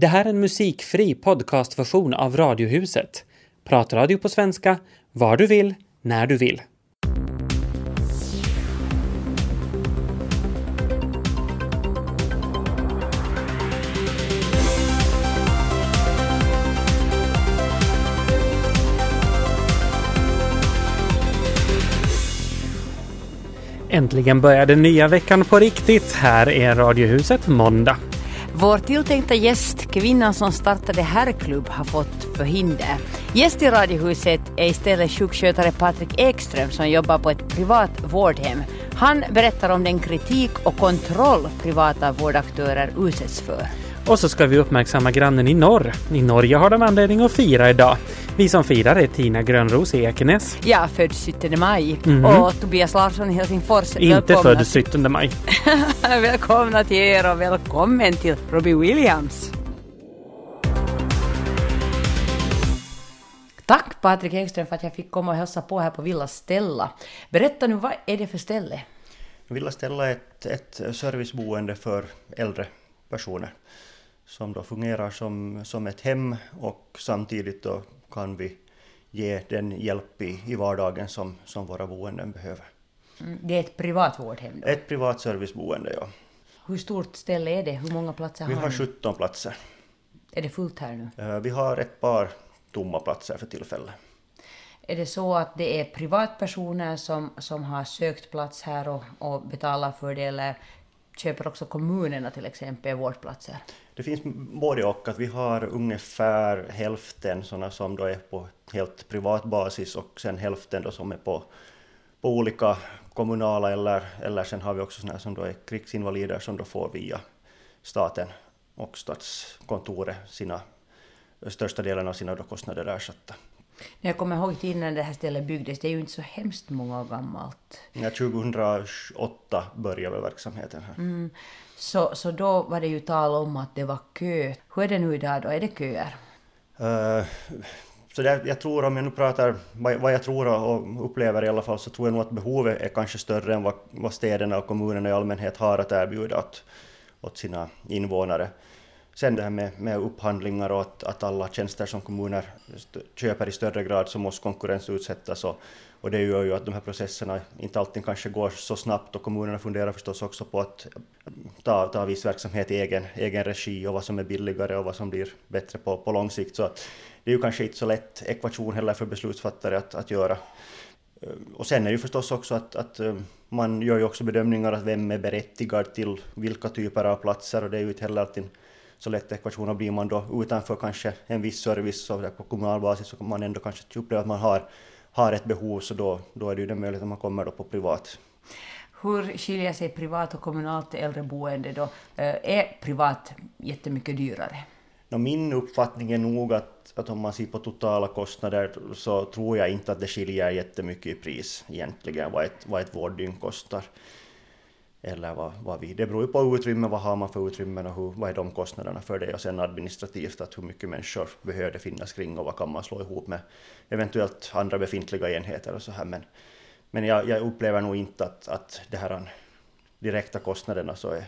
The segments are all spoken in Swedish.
Det här är en musikfri podcastversion av Radiohuset. Pratradio på svenska, var du vill, när du vill. Äntligen börjar den nya veckan på riktigt. Här är Radiohuset måndag. Vår tilltänkta gäst, kvinnan som startade herrklubb, har fått förhinder. Gäst i Radiohuset är istället sjukskötare Patrik Ekström som jobbar på ett privat vårdhem. Han berättar om den kritik och kontroll privata vårdaktörer utsätts för. Och så ska vi uppmärksamma grannen i norr. I Norge har de anledning att fira idag. Vi som firar är Tina Grönros i Ekenäs. Jag född 17 maj Mhm. och Tobias Larsson i Helsingfors. Inte Välkomna- född 17 maj. välkomna till er och välkommen till Robbie Williams. Tack Patrik Engström för att jag fick komma och hälsa på här på Villa Stella. Berätta nu, vad är det för ställe? Villa Stella är ett, ett serviceboende för äldre personer som då fungerar som, som ett hem och samtidigt då kan vi ge den hjälp i, i vardagen som, som våra boenden behöver. Mm, Det är ett privat vårdhem då. Ett privat serviceboende, ja. Hur stort ställe är det? Hur många platser Vi har har ni? 17 platser. Är det fullt här nu? Eh, Vi har ett par tomma platser för tillfället. Är det så att det är privatpersoner som, som har sökt plats här och, och betalar för det eller köper också kommunerna till exempel vårdplatser? Det finns både och, att vi har ungefär hälften sådana som då är på helt privat basis och sen hälften då som är på, på olika kommunala eller, eller sen har vi också sådana som då är krigsinvalider som då får via staten och statskontoret sina största delen av sina då kostnader ersatta. Jag kommer ihåg tiden när det här stället byggdes, det är ju inte så hemskt många år gammalt. Ja, 2008 började verksamheten här. Mm. Så, så då var det ju tal om att det var kö. Hur är det nu idag då? Är det köer? Eh, Så det, jag tror, om jag nu pratar vad, vad jag tror och upplever i alla fall, så tror jag nog att behovet är kanske större än vad, vad städerna och kommunerna i allmänhet har att erbjuda åt, åt sina invånare. Sen det här med, med upphandlingar och att, att alla tjänster som kommuner köper i större grad så måste konkurrensutsättas och, och det gör ju att de här processerna inte alltid kanske går så snabbt och kommunerna funderar förstås också på att ta, ta viss verksamhet i egen, egen regi och vad som är billigare och vad som blir bättre på, på lång sikt. Så att det är ju kanske inte så lätt ekvation heller för beslutsfattare att, att göra. Och sen är det ju förstås också att, att eh, man gör ju också bedömningar att vem är berättigad till vilka typer av platser och det är ju inte heller alltid så lätt ekvation och blir man då utanför kanske en viss service så på kommunal basis så kommer man ändå kanske uppleva att man har, har ett behov så då, då är det ju den möjligheten man kommer då på privat. Hur skiljer sig privat och kommunalt äldreboende då? Eh, Är privat jättemycket dyrare? Min uppfattning är nog att, att om man ser på totala kostnader så tror jag inte att det skiljer jättemycket i pris egentligen vad ett, vad ett vårddygn kostar. Eller vad, vad vi, det beror ju på utrymme, vad har man för utrymmen och hur, vad är de kostnaderna för det och sen administrativt att hur mycket människor behöver det finnas kring och vad kan man slå ihop med eventuellt andra befintliga enheter och så här men, men jag, jag upplever nog inte att, att det här direkta kostnaderna så är,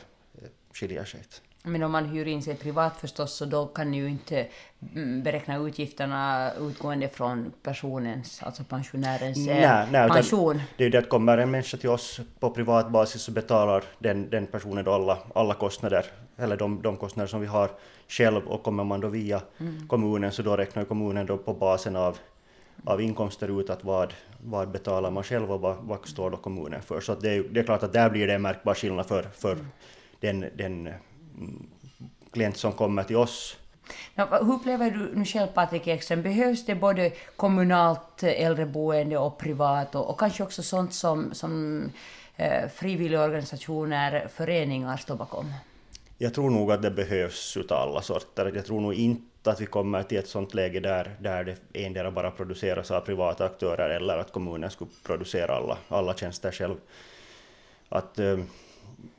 skiljer sig inte. Men om man hyr in sig privat förstås så då kan ni ju inte mm, beräkna utgifterna utgående från personens, alltså pensionärens eh, Nej, nej, utan pension. Det är ju det att kommer en människa till oss på privat basis så betalar den, den personen då alla, alla kostnader, eller de, de kostnader som vi har själv och kommer man då via kommunen så då räknar kommunen då på basen av, av inkomster ut att vad, vad betalar man själv och vad, vad står då kommunen för. Så det, är, det är klart att där blir det en märkbar skillnad för, för den, den mm, klient som kommer till oss vad- hur upplever du nu själv Patrik Ekström, behövs det både kommunalt eh, äldreboende och privat och, och kanske också sånt som, som eh, frivilligorganisationer, föreningar står bakom? Jag tror nog att det behövs utav alla sorter. Jag tror nog inte att vi kommer till ett sådant läge där, där det endera bara produceras av privata aktörer eller att kommunen skulle producera alla, alla tjänster själv. Att, eh,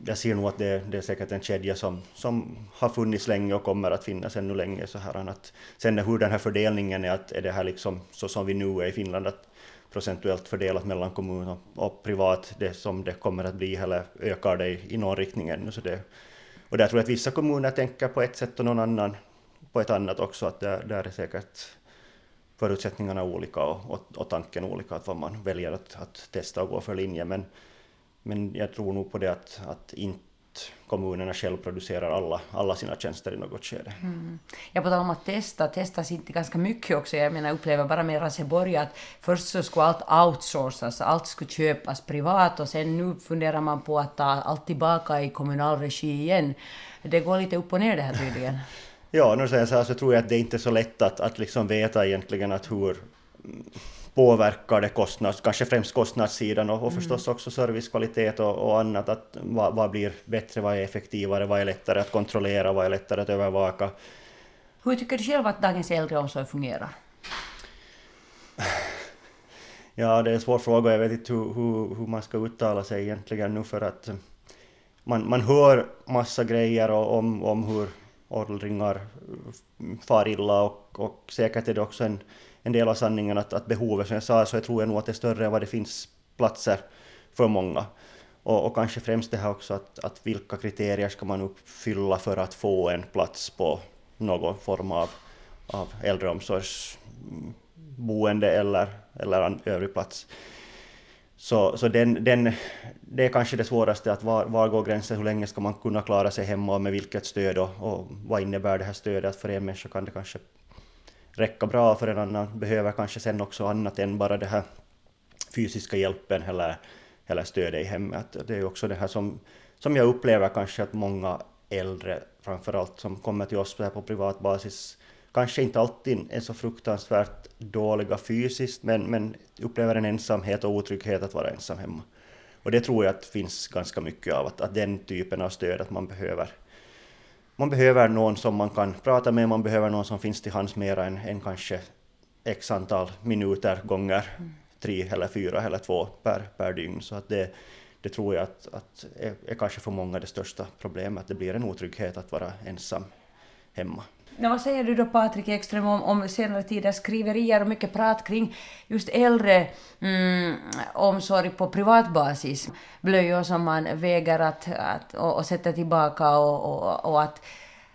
jag ser nog att det, det är säkert en kedja som, som har funnits länge och kommer att finnas ännu länge. Så här, att, sen hur den här fördelningen är, att är det här liksom så som vi nu är i Finland, att procentuellt fördelat mellan kommun och, och privat, det som det kommer att bli, eller ökar det i, i någon riktning ännu. Så det, och där tror jag att vissa kommuner tänker på ett sätt och någon annan på ett annat också, att där, där är säkert förutsättningarna olika och, och, och tanken olika, att vad man väljer att, att testa och gå för linje. Men, men jag tror nog på det att, att inte kommunerna själv producerar alla, alla sina tjänster i något skede. Mm. Ja, på tal om att testa, testas inte ganska mycket också. Jag menar, upplever bara med Raseborg att först så skulle allt outsourcas, allt skulle köpas privat och sen nu funderar man på att ta allt tillbaka i kommunal regi igen. Det går lite upp och ner det här tydligen. ja, nu säger jag så här så tror jag att det inte är så lätt att, att liksom veta egentligen att hur påverkar det kostnads, kanske främst kostnadssidan och, och mm. förstås också servicekvalitet och, och annat. Att vad, vad, blir bättre, vad är effektivare, vad är lättare att kontrollera, vad är lättare att övervaka. Hur tycker du själv att dagens äldreomsorg fungerar? Ja, det är en svår fråga. Jag vet inte hur, hur, hur man ska uttala sig egentligen nu för att man, man hör massa grejer om, om hur åldringar far illa och, och säkert är det också en en del av sanningen att, att behovet, som jag sa, så jag tror jag nog att det är större än vad det finns platser för många. Och, och kanske främst det här också att, att vilka kriterier ska man uppfylla för att få en plats på någon form av, av äldreomsorgsboende eller, eller övrig plats. Så, så den, den, det är kanske det svåraste, att var, var går gränsen, hur länge ska man kunna klara sig hemma och med vilket stöd och, och vad innebär det här stödet? Att för en människa kan det kanske räcka bra för en annan behöver kanske sen också annat än bara det här fysiska hjälpen eller, eller stödet i hemmet. Det är också det här som, som jag upplever kanske att många äldre framförallt som kommer till oss på privat basis kanske inte alltid är så fruktansvärt dåliga fysiskt men, men upplever en ensamhet och otrygghet att vara ensam hemma. Och det tror jag att finns ganska mycket av, att, att den typen av stöd att man behöver man behöver någon som man kan prata med, man behöver någon som finns till hands mer än, än kanske x antal minuter gånger mm. tre eller fyra eller två per, per dygn. Så att det, det tror jag att, att är, är kanske för många det största problemet, att det blir en otrygghet att vara ensam hemma. No, vad säger du då Patrik Ekström om, om senare tiders skriverier och mycket prat kring just äldre mm, omsorg på privatbasis? Blöjor som man väger att, att, och, och sätter tillbaka och, och, och att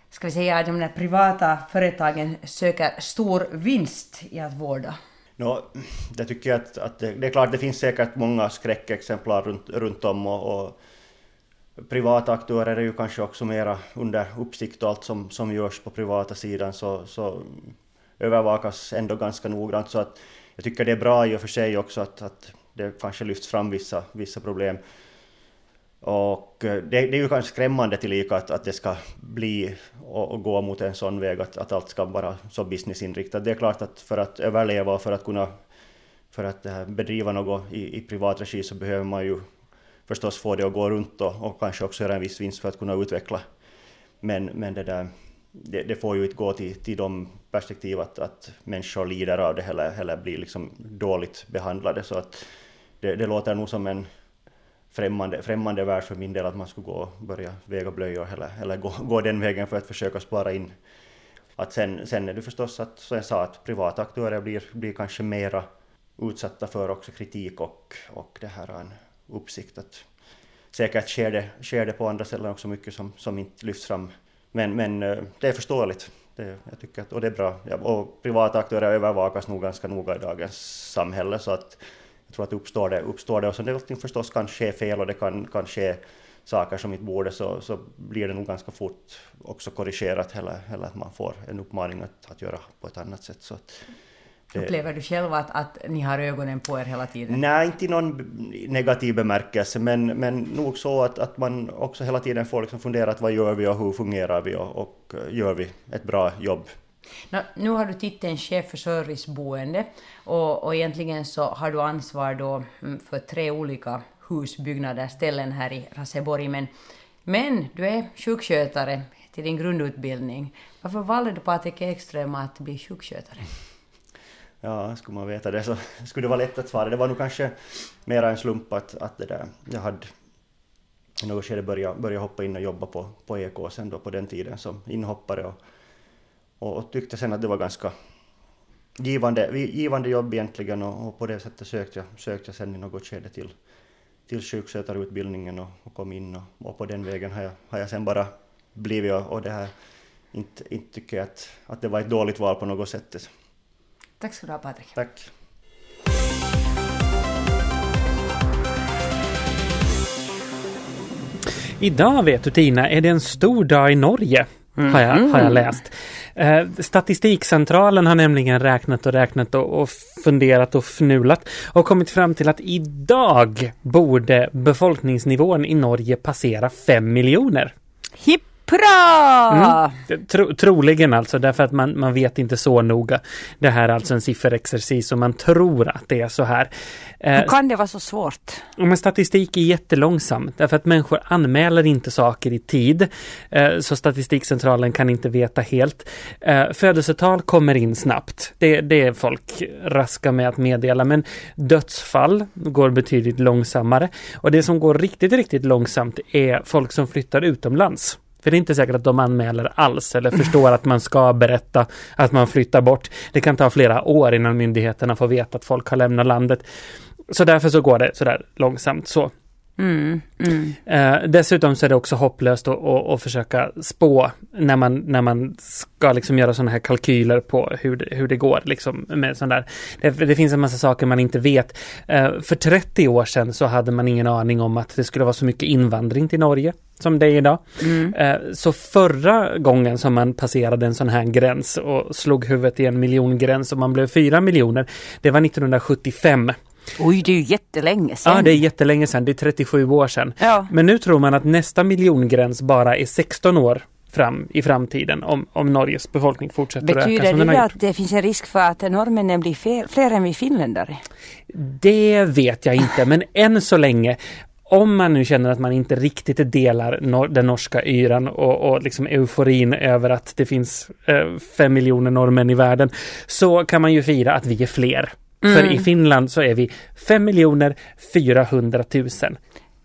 ska vi säga, de där privata företagen söker stor vinst i att vårda? No, det tycker jag att, att det, det, är klart, det finns säkert många skräckexemplar runt, runt om och, och privata aktörer är ju kanske också mera under uppsikt och allt som, som görs på privata sidan så, så övervakas ändå ganska noggrant. Så att jag tycker det är bra i och för sig också att, att det kanske lyfts fram vissa, vissa problem. Och eh, det, det är ju kanske skrämmande tillika att, att det ska bli och, och, gå mot en sån väg att, att allt ska vara så businessinriktat. Det är klart att för att överleva och för att kunna för att eh, bedriva något i, i privat regi så behöver man ju förstås få det att gå runt och, och kanske också göra en viss vinst för att kunna utveckla. Men, men det, där, det, det får ju inte gå till, till de perspektiv att, att människor lider av det eller, eller blir liksom dåligt behandlade. Så att det, det låter nog som en främmande, främmande värld för min del att man skulle gå och börja väga blöjor eller, eller gå, gå den vägen för att försöka spara in. Att sen, sen är det förstås att, som jag sa, att privata aktörer blir, blir kanske mera utsatta för också kritik och, och det här uppsikt. Att säkert sker det, sker det på andra ställen också mycket som, som inte lyfts fram. Men, men eh, det är förståeligt. Det, jag tycker att, och det är bra. Ja, och privata aktörer övervakas nog ganska noga i dagens samhälle så att jag tror att uppstår det, uppstår det och sen det förstås kan ske fel och det kan, kan ske saker som inte borde så, så blir det nog ganska fort också korrigerat eller, eller att man får en uppmaning att, att göra på ett annat sätt. Så att. Upplever du själv att, att ni har ögonen på er hela tiden? Nej, inte i någon negativ bemärkelse, men, men nog så att, att man också hela tiden får liksom fundera att vad gör vi och hur fungerar vi och, och gör vi ett bra jobb? No, nu har du titeln chef för serviceboende och, och egentligen så har du ansvar då mm, för tre olika husbyggnader, ställen här i Raseborg, men, men du är sjukskötare till din grundutbildning. Varför valde du Patrik Ekström att bli sjukskötare? Ja, skulle man veta det så skulle det vara lätt att svara. Det var nog kanske mera en slump att, att det där, jag hade i något skede börjat, började hoppa in och jobba på, på EK sen då på den tiden som inhoppare och, och, och tyckte sen att det var ganska givande, givande jobb egentligen och, och på det sättet sökte jag, sökte jag sen i något skede till, till sjukskötarutbildningen och, och kom in och, och på den vägen har jag, har jag sen bara blivit och, och det här inte, inte tycker jag att, att det var ett dåligt val på något sätt. Tack ska du ha Patrik. Tack. Idag vet du Tina, är det en stor dag i Norge. Mm. Har, jag, har jag läst. Eh, Statistikcentralen har nämligen räknat och räknat och, och funderat och fnulat och kommit fram till att idag borde befolkningsnivån i Norge passera 5 miljoner. Hipp Bra! Mm. Tro, troligen alltså, därför att man, man vet inte så noga. Det här är alltså en sifferexercis och man tror att det är så här. Hur eh, kan det vara så svårt? Men statistik är jättelångsam, därför att människor anmäler inte saker i tid. Eh, så Statistikcentralen kan inte veta helt. Eh, födelsetal kommer in snabbt. Det, det är folk raska med att meddela, men dödsfall går betydligt långsammare. Och det som går riktigt, riktigt långsamt är folk som flyttar utomlands. För det är inte säkert att de anmäler alls eller förstår att man ska berätta att man flyttar bort. Det kan ta flera år innan myndigheterna får veta att folk har lämnat landet. Så därför så går det sådär långsamt så. Mm, mm. Eh, dessutom så är det också hopplöst att, att, att, försöka spå när man, när man ska liksom göra sådana här kalkyler på hur det, hur det går. Liksom med sån där. Det, det finns en massa saker man inte vet. Eh, för 30 år sedan så hade man ingen aning om att det skulle vara så mycket invandring till Norge som det är idag. Mm. Eh, så förra gången som man passerade en sån här gräns och slog huvudet i en miljongräns och man blev fyra miljoner, det var 1975. Oj, det är ju jättelänge sedan. Ja, det är jättelänge sedan. Det är 37 år sedan. Ja. Men nu tror man att nästa miljongräns bara är 16 år fram i framtiden om, om Norges befolkning fortsätter Betyder att öka. Betyder det att det finns en risk för att norrmännen blir fler, fler än vi finländare? Det vet jag inte, men än så länge om man nu känner att man inte riktigt delar nor den norska yran och, och liksom euforin över att det finns eh, fem miljoner norrmän i världen så kan man ju fira att vi är fler. Mm. För i Finland så är vi 5 miljoner 400 000.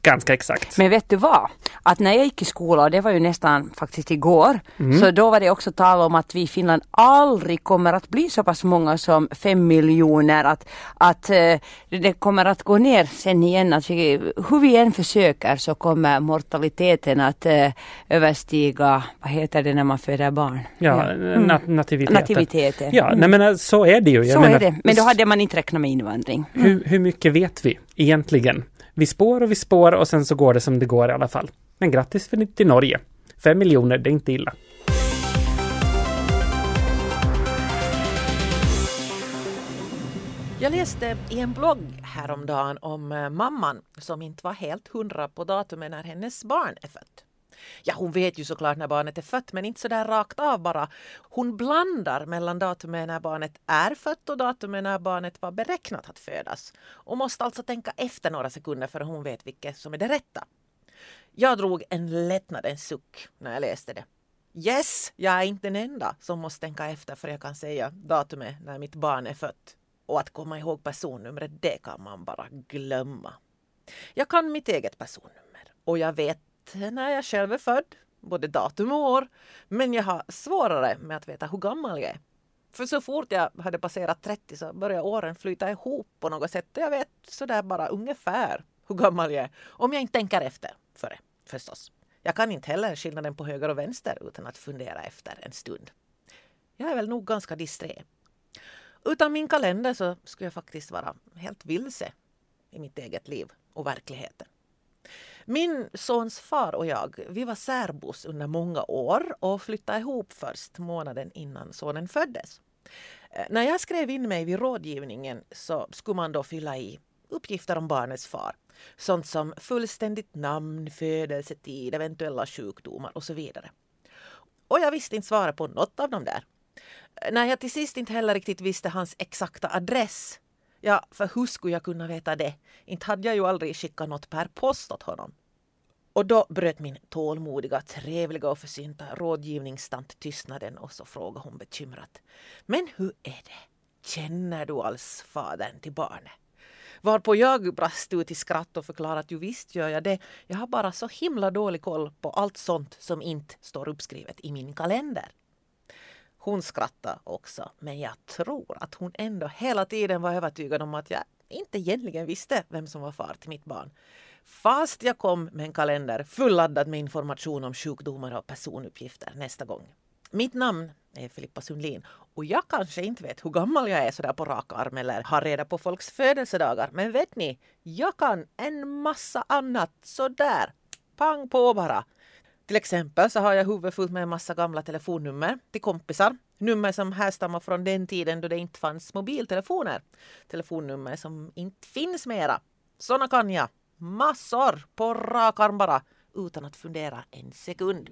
Ganska exakt. Men vet du vad? Att när jag gick i skolan, och det var ju nästan faktiskt igår, mm. så då var det också tal om att vi i Finland aldrig kommer att bli så pass många som fem miljoner. Att, att uh, det kommer att gå ner sen igen. Att vi, hur vi än försöker så kommer mortaliteten att uh, överstiga, vad heter det när man föder barn? Ja, mm. nat nativiteten. nativiteten. Ja, mm. nej, men eh, så är det ju. Jag så menar, är det, men då hade man inte räknat med invandring. Hur, hur mycket vet vi egentligen? Vi spår och vi spår och sen så går det som det går i alla fall. Men grattis för till Norge. Fem miljoner, det är inte illa. Jag läste i en blogg häromdagen om eh, mamman som inte var helt hundra på datumet när hennes barn är fött. Ja, hon vet ju såklart när barnet är fött, men inte så där rakt av bara. Hon blandar mellan datumet när barnet är fött och datumet när barnet var beräknat att födas och måste alltså tänka efter några sekunder för hon vet vilket som är det rätta. Jag drog en lättnadens suck när jag läste det. Yes, jag är inte den enda som måste tänka efter för jag kan säga datumet när mitt barn är fött. Och att komma ihåg personnumret, det kan man bara glömma. Jag kan mitt eget personnummer och jag vet Eh, när jag själv är född, både datum och år. Men jag har svårare med att veta hur gammal jag är. För så fort jag hade passerat 30 så började åren flyta ihop på något sätt. och Jag vet sådär bara ungefär hur gammal jag är. Om jag inte tänker efter före, förstås. Jag kan inte heller skillnaden på höger och vänster utan att fundera efter en stund. Jag är väl nog ganska disträ. Utan min kalender så skulle jag faktiskt vara helt vilse i mitt eget liv och verkligheten. Min sons far och jag, vi var särbos under många år och flyttade ihop först månaden innan sonen föddes. Eh, när jag skrev in mig vid rådgivningen så skulle man då fylla i uppgifter om barnets far. Sånt som fullständigt namn, födelsetid, eventuella sjukdomar och så vidare. Och jag visste inte svara på något av dem där. Eh, när jag till sist inte heller riktigt visste hans exakta adress Ja, för hur skulle jag kunna veta det? Inte hade jag ju aldrig skickat något per post åt honom. Och då bröt min tålmodiga, trevliga och försynta rådgivningstant tystnaden och så frågade hon bekymrat. Men hur är det? Känner du alls fadern till barnet? Varpå jag brast ut i skratt och förklarade att ju visst gör jag det. Jag har bara så himla dålig koll på allt sånt som inte står uppskrivet i min kalender. Hon skrattade också, men jag tror att hon ändå hela tiden var övertygad om att jag inte egentligen visste vem som var far till mitt barn. Fast jag kom med en kalender fulladdad med information om sjukdomar och personuppgifter nästa gång. Mitt namn är Filippa Sundlin och jag kanske inte vet hur gammal jag är sådär på rak arm eller har reda på folks födelsedagar. Men vet ni, jag kan en massa annat sådär. Pang på bara. Till exempel så har jag huvudet fullt med en massa gamla telefonnummer till kompisar. Nummer som härstammar från den tiden då det inte fanns mobiltelefoner. Telefonnummer som inte finns mera. Såna kan jag. Massor på rak arm bara utan att fundera en sekund.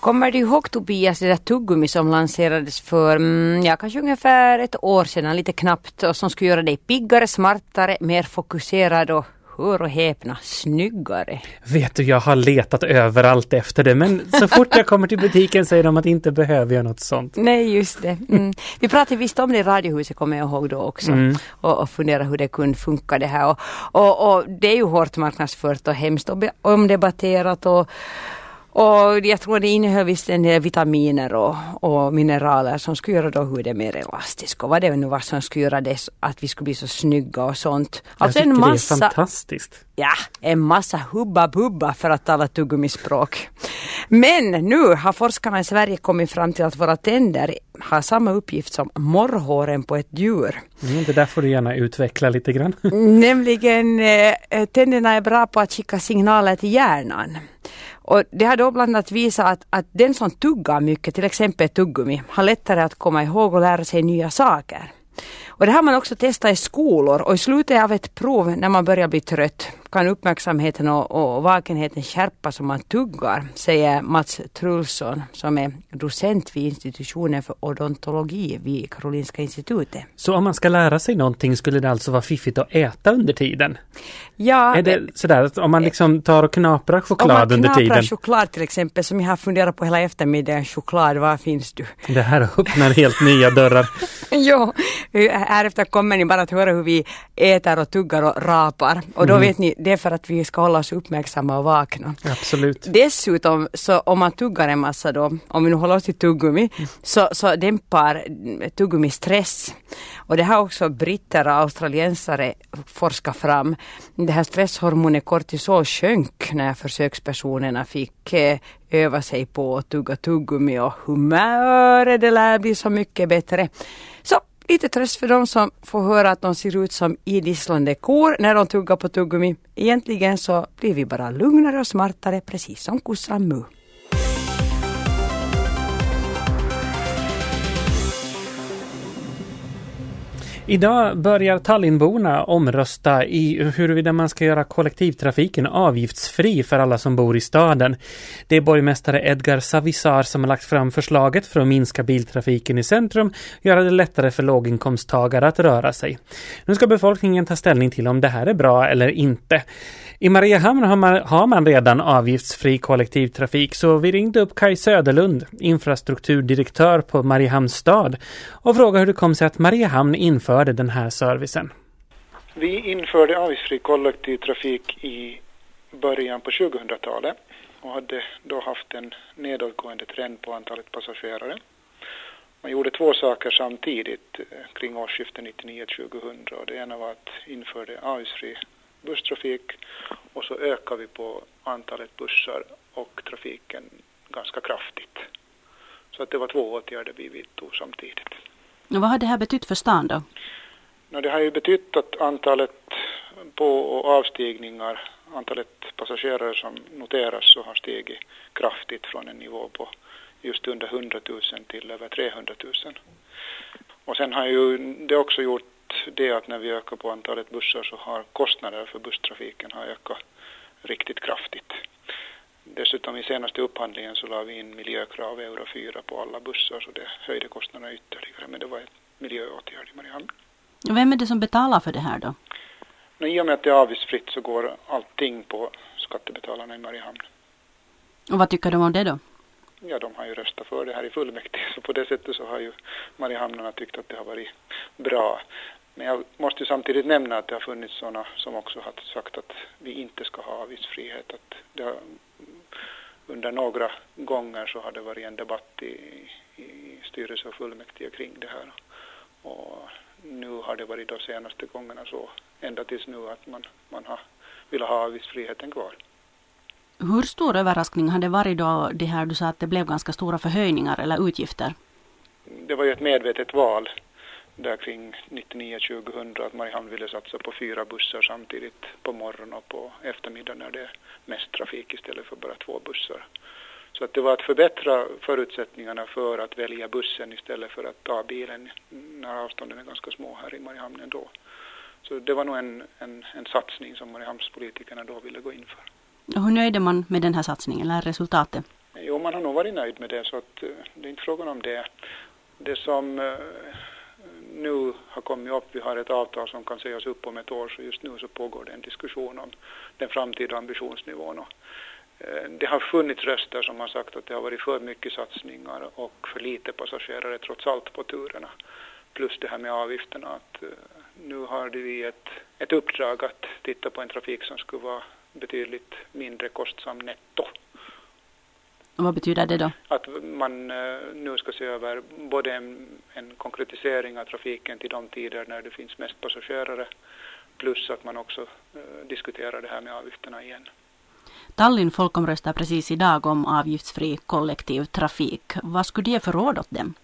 Kommer du ihåg Tobias det där tuggummi som lanserades för, mm, ja kanske ungefär ett år sedan, lite knappt, och som skulle göra dig piggare, smartare, mer fokuserad och hör och häpna, snyggare. Vet du, jag har letat överallt efter det, men så fort jag kommer till butiken säger de att inte behöver jag något sånt. Nej, just det. Mm. Vi pratade visst om det i Radiohuset, kommer jag ihåg då också, mm. och, och fundera hur det kunde funka det här. Och, och, och det är ju hårt marknadsfört och hemskt omdebatterat och och jag tror det innehöll visst en del vitaminer och, och mineraler som skulle göra då huden mer elastisk. Och vad det nu var som skulle göra det att vi skulle bli så snygga och sånt. Alltså jag en massa, det är fantastiskt. Ja, en massa hubba bubba för att tala tuggummispråk. Men nu har forskarna i Sverige kommit fram till att våra tänder har samma uppgift som morrhåren på ett djur. Mm, det där får du gärna utveckla lite grann. Nämligen eh, tänderna är bra på att skicka signaler till hjärnan. Och det har då bland annat visat att, att den som tuggar mycket, till exempel tuggummi, har lättare att komma ihåg och lära sig nya saker. Och det har man också testat i skolor och i slutet av ett prov när man börjar bli trött kan uppmärksamheten och, och vakenheten skärpas om man tuggar, säger Mats Trulsson som är docent vid institutionen för odontologi vid Karolinska institutet. Så om man ska lära sig någonting skulle det alltså vara fiffigt att äta under tiden? Ja. Är det sådär att om man liksom tar och knaprar choklad under tiden? Om man knaprar choklad till exempel som jag har funderat på hela eftermiddagen, choklad, var finns du? Det här öppnar helt nya dörrar. jo, här efter kommer ni bara att höra hur vi äter och tuggar och rapar och då mm. vet ni det är för att vi ska hålla oss uppmärksamma och vakna. Absolut. Dessutom, så om man tuggar en massa då, om vi nu håller oss till tuggummi, mm. så, så dämpar tuggummi stress. Och det har också britter och australiensare forskat fram. Det här stresshormonet kortisol sjönk när försökspersonerna fick eh, öva sig på att tugga tuggummi och humöret det lär bli så mycket bättre. Så lite tröst för de som får höra att de ser ut som idisslande kor när de tuggar på tuggummi. Egentligen så blir vi bara lugnare och smartare precis som kossan Mu. Idag börjar Tallinnborna omrösta i huruvida man ska göra kollektivtrafiken avgiftsfri för alla som bor i staden. Det är borgmästare Edgar Savisar som har lagt fram förslaget för att minska biltrafiken i centrum, göra det lättare för låginkomsttagare att röra sig. Nu ska befolkningen ta ställning till om det här är bra eller inte. I Mariehamn har man, har man redan avgiftsfri kollektivtrafik så vi ringde upp Kai Söderlund, infrastrukturdirektör på Mariehamns stad och frågade hur det kom sig att Mariehamn införde den här servicen. Vi införde avgiftsfri kollektivtrafik i början på 2000-talet och hade då haft en nedåtgående trend på antalet passagerare. Man gjorde två saker samtidigt eh, kring årsskiftet 1999-2000 och det ena var att införa avgiftsfri busstrafik och så ökade vi på antalet bussar och trafiken ganska kraftigt. Så att det var två åtgärder vi vidtog samtidigt. Och vad har det här betytt för stan då? No, det har ju betytt att antalet på och avstigningar, antalet passagerare som noteras så har stigit kraftigt från en nivå på just under 100 000 till över 300 000. Och sen har ju det också gjort det att när vi ökar på antalet bussar så har kostnader för busstrafiken har ökat riktigt kraftigt. Dessutom i senaste upphandlingen så la vi in miljökrav euro 4 på alla bussar så det höjde kostnaderna ytterligare men det var en miljöåtgärd i Mariehamn. Vem är det som betalar för det här då? No, I och med att det är avgiftsfritt så går allting på skattebetalarna i Mariehamn. Och vad tycker de om det då? Ja, de har ju röstat för det här i fullmäktige så på det sättet så har ju Mariehamnarna tyckt att det har varit bra. Men jag måste samtidigt nämna att det har funnits sådana som också har sagt att vi inte ska ha avgiftsfrihet. Att har, under några gånger så har det varit en debatt i, i styrelse och fullmäktige kring det här. Och nu har det varit de senaste gångerna så, ända tills nu, att man, man har, vill ha avgiftsfriheten kvar. Hur stor överraskning har det varit då det här du sa att det blev ganska stora förhöjningar eller utgifter? Det var ju ett medvetet val där kring 99-2000 att Mariehamn ville satsa på fyra bussar samtidigt på morgonen och på eftermiddagen när det är mest trafik istället för bara två bussar. Så att det var att förbättra förutsättningarna för att välja bussen istället för att ta bilen när avstånden är ganska små här i Mariehamn ändå. Så det var nog en, en, en satsning som Mariehamnspolitikerna då ville gå in för. Och hur nöjd är man med den här satsningen eller resultatet? Jo, man har nog varit nöjd med det så att eh, det är inte frågan om det. Det som eh, nu har kommit upp, vi har ett avtal som kan sägas upp om ett år så just nu så pågår det en diskussion om den framtida ambitionsnivån. Och eh, det har funnits röster som har sagt att det har varit för mycket satsningar och för lite passagerare trots allt på turerna. Plus det här med avgifterna att eh, nu har vi ett, ett uppdrag att titta på en trafik som skulle vara betydligt mindre kostsam netto. Och vad betyder det då? Att man eh, nu ska se över både en, en konkretisering av trafiken till de tider när det finns mest passagerare plus att man också uh, diskuterar det här med avgifterna igen. Tallinn folkomröstar precis idag om avgiftsfri kollektiv trafik. Vad skulle det för råd åt dem?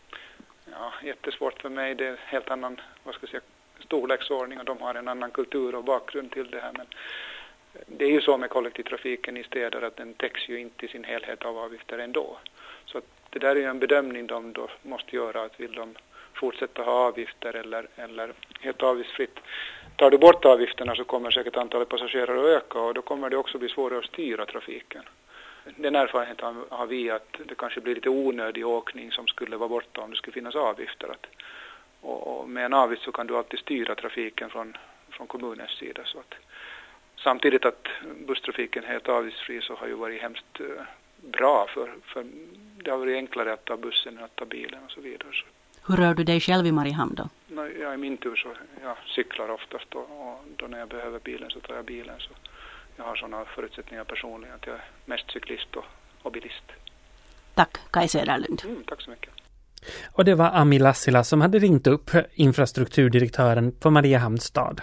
Ja, jättesvårt för mig. Det är en helt annan vad ska jag säga, storleksordning och de har en annan kultur och bakgrund till det här. Men det är ju så med kollektivtrafiken i städer att den täcks ju inte i sin helhet av avgifter ändå. Så det där är ju en bedömning de då måste göra att vill de fortsätta ha avgifter eller, eller helt avgiftsfritt. Tar du bort avgifterna så kommer säkert antalet passagerare att öka och då kommer det också bli svårare att styra trafiken. Den erfarenheten har vi att det kanske blir lite onödig åkning som skulle vara borta om det skulle finnas avgifter. Att, och med en avgift så kan du alltid styra trafiken från, från kommunens sida. Så att, Samtidigt att busstrafiken är helt avgiftsfri så har ju varit hemskt eh, bra för, för det har varit enklare att ta bussen än att ta bilen och så vidare. Hur rör du dig själv i Mariehamn då? Ja, I min tur så jag cyklar oftast och, och då när jag behöver bilen så tar jag bilen. Så jag har sådana förutsättningar personligen att jag är mest cyklist och, och bilist. Tack Kaj Söderlund. Mm, tack så mycket. Och det var Ami Lassila som hade ringt upp infrastrukturdirektören på Mariehamns stad.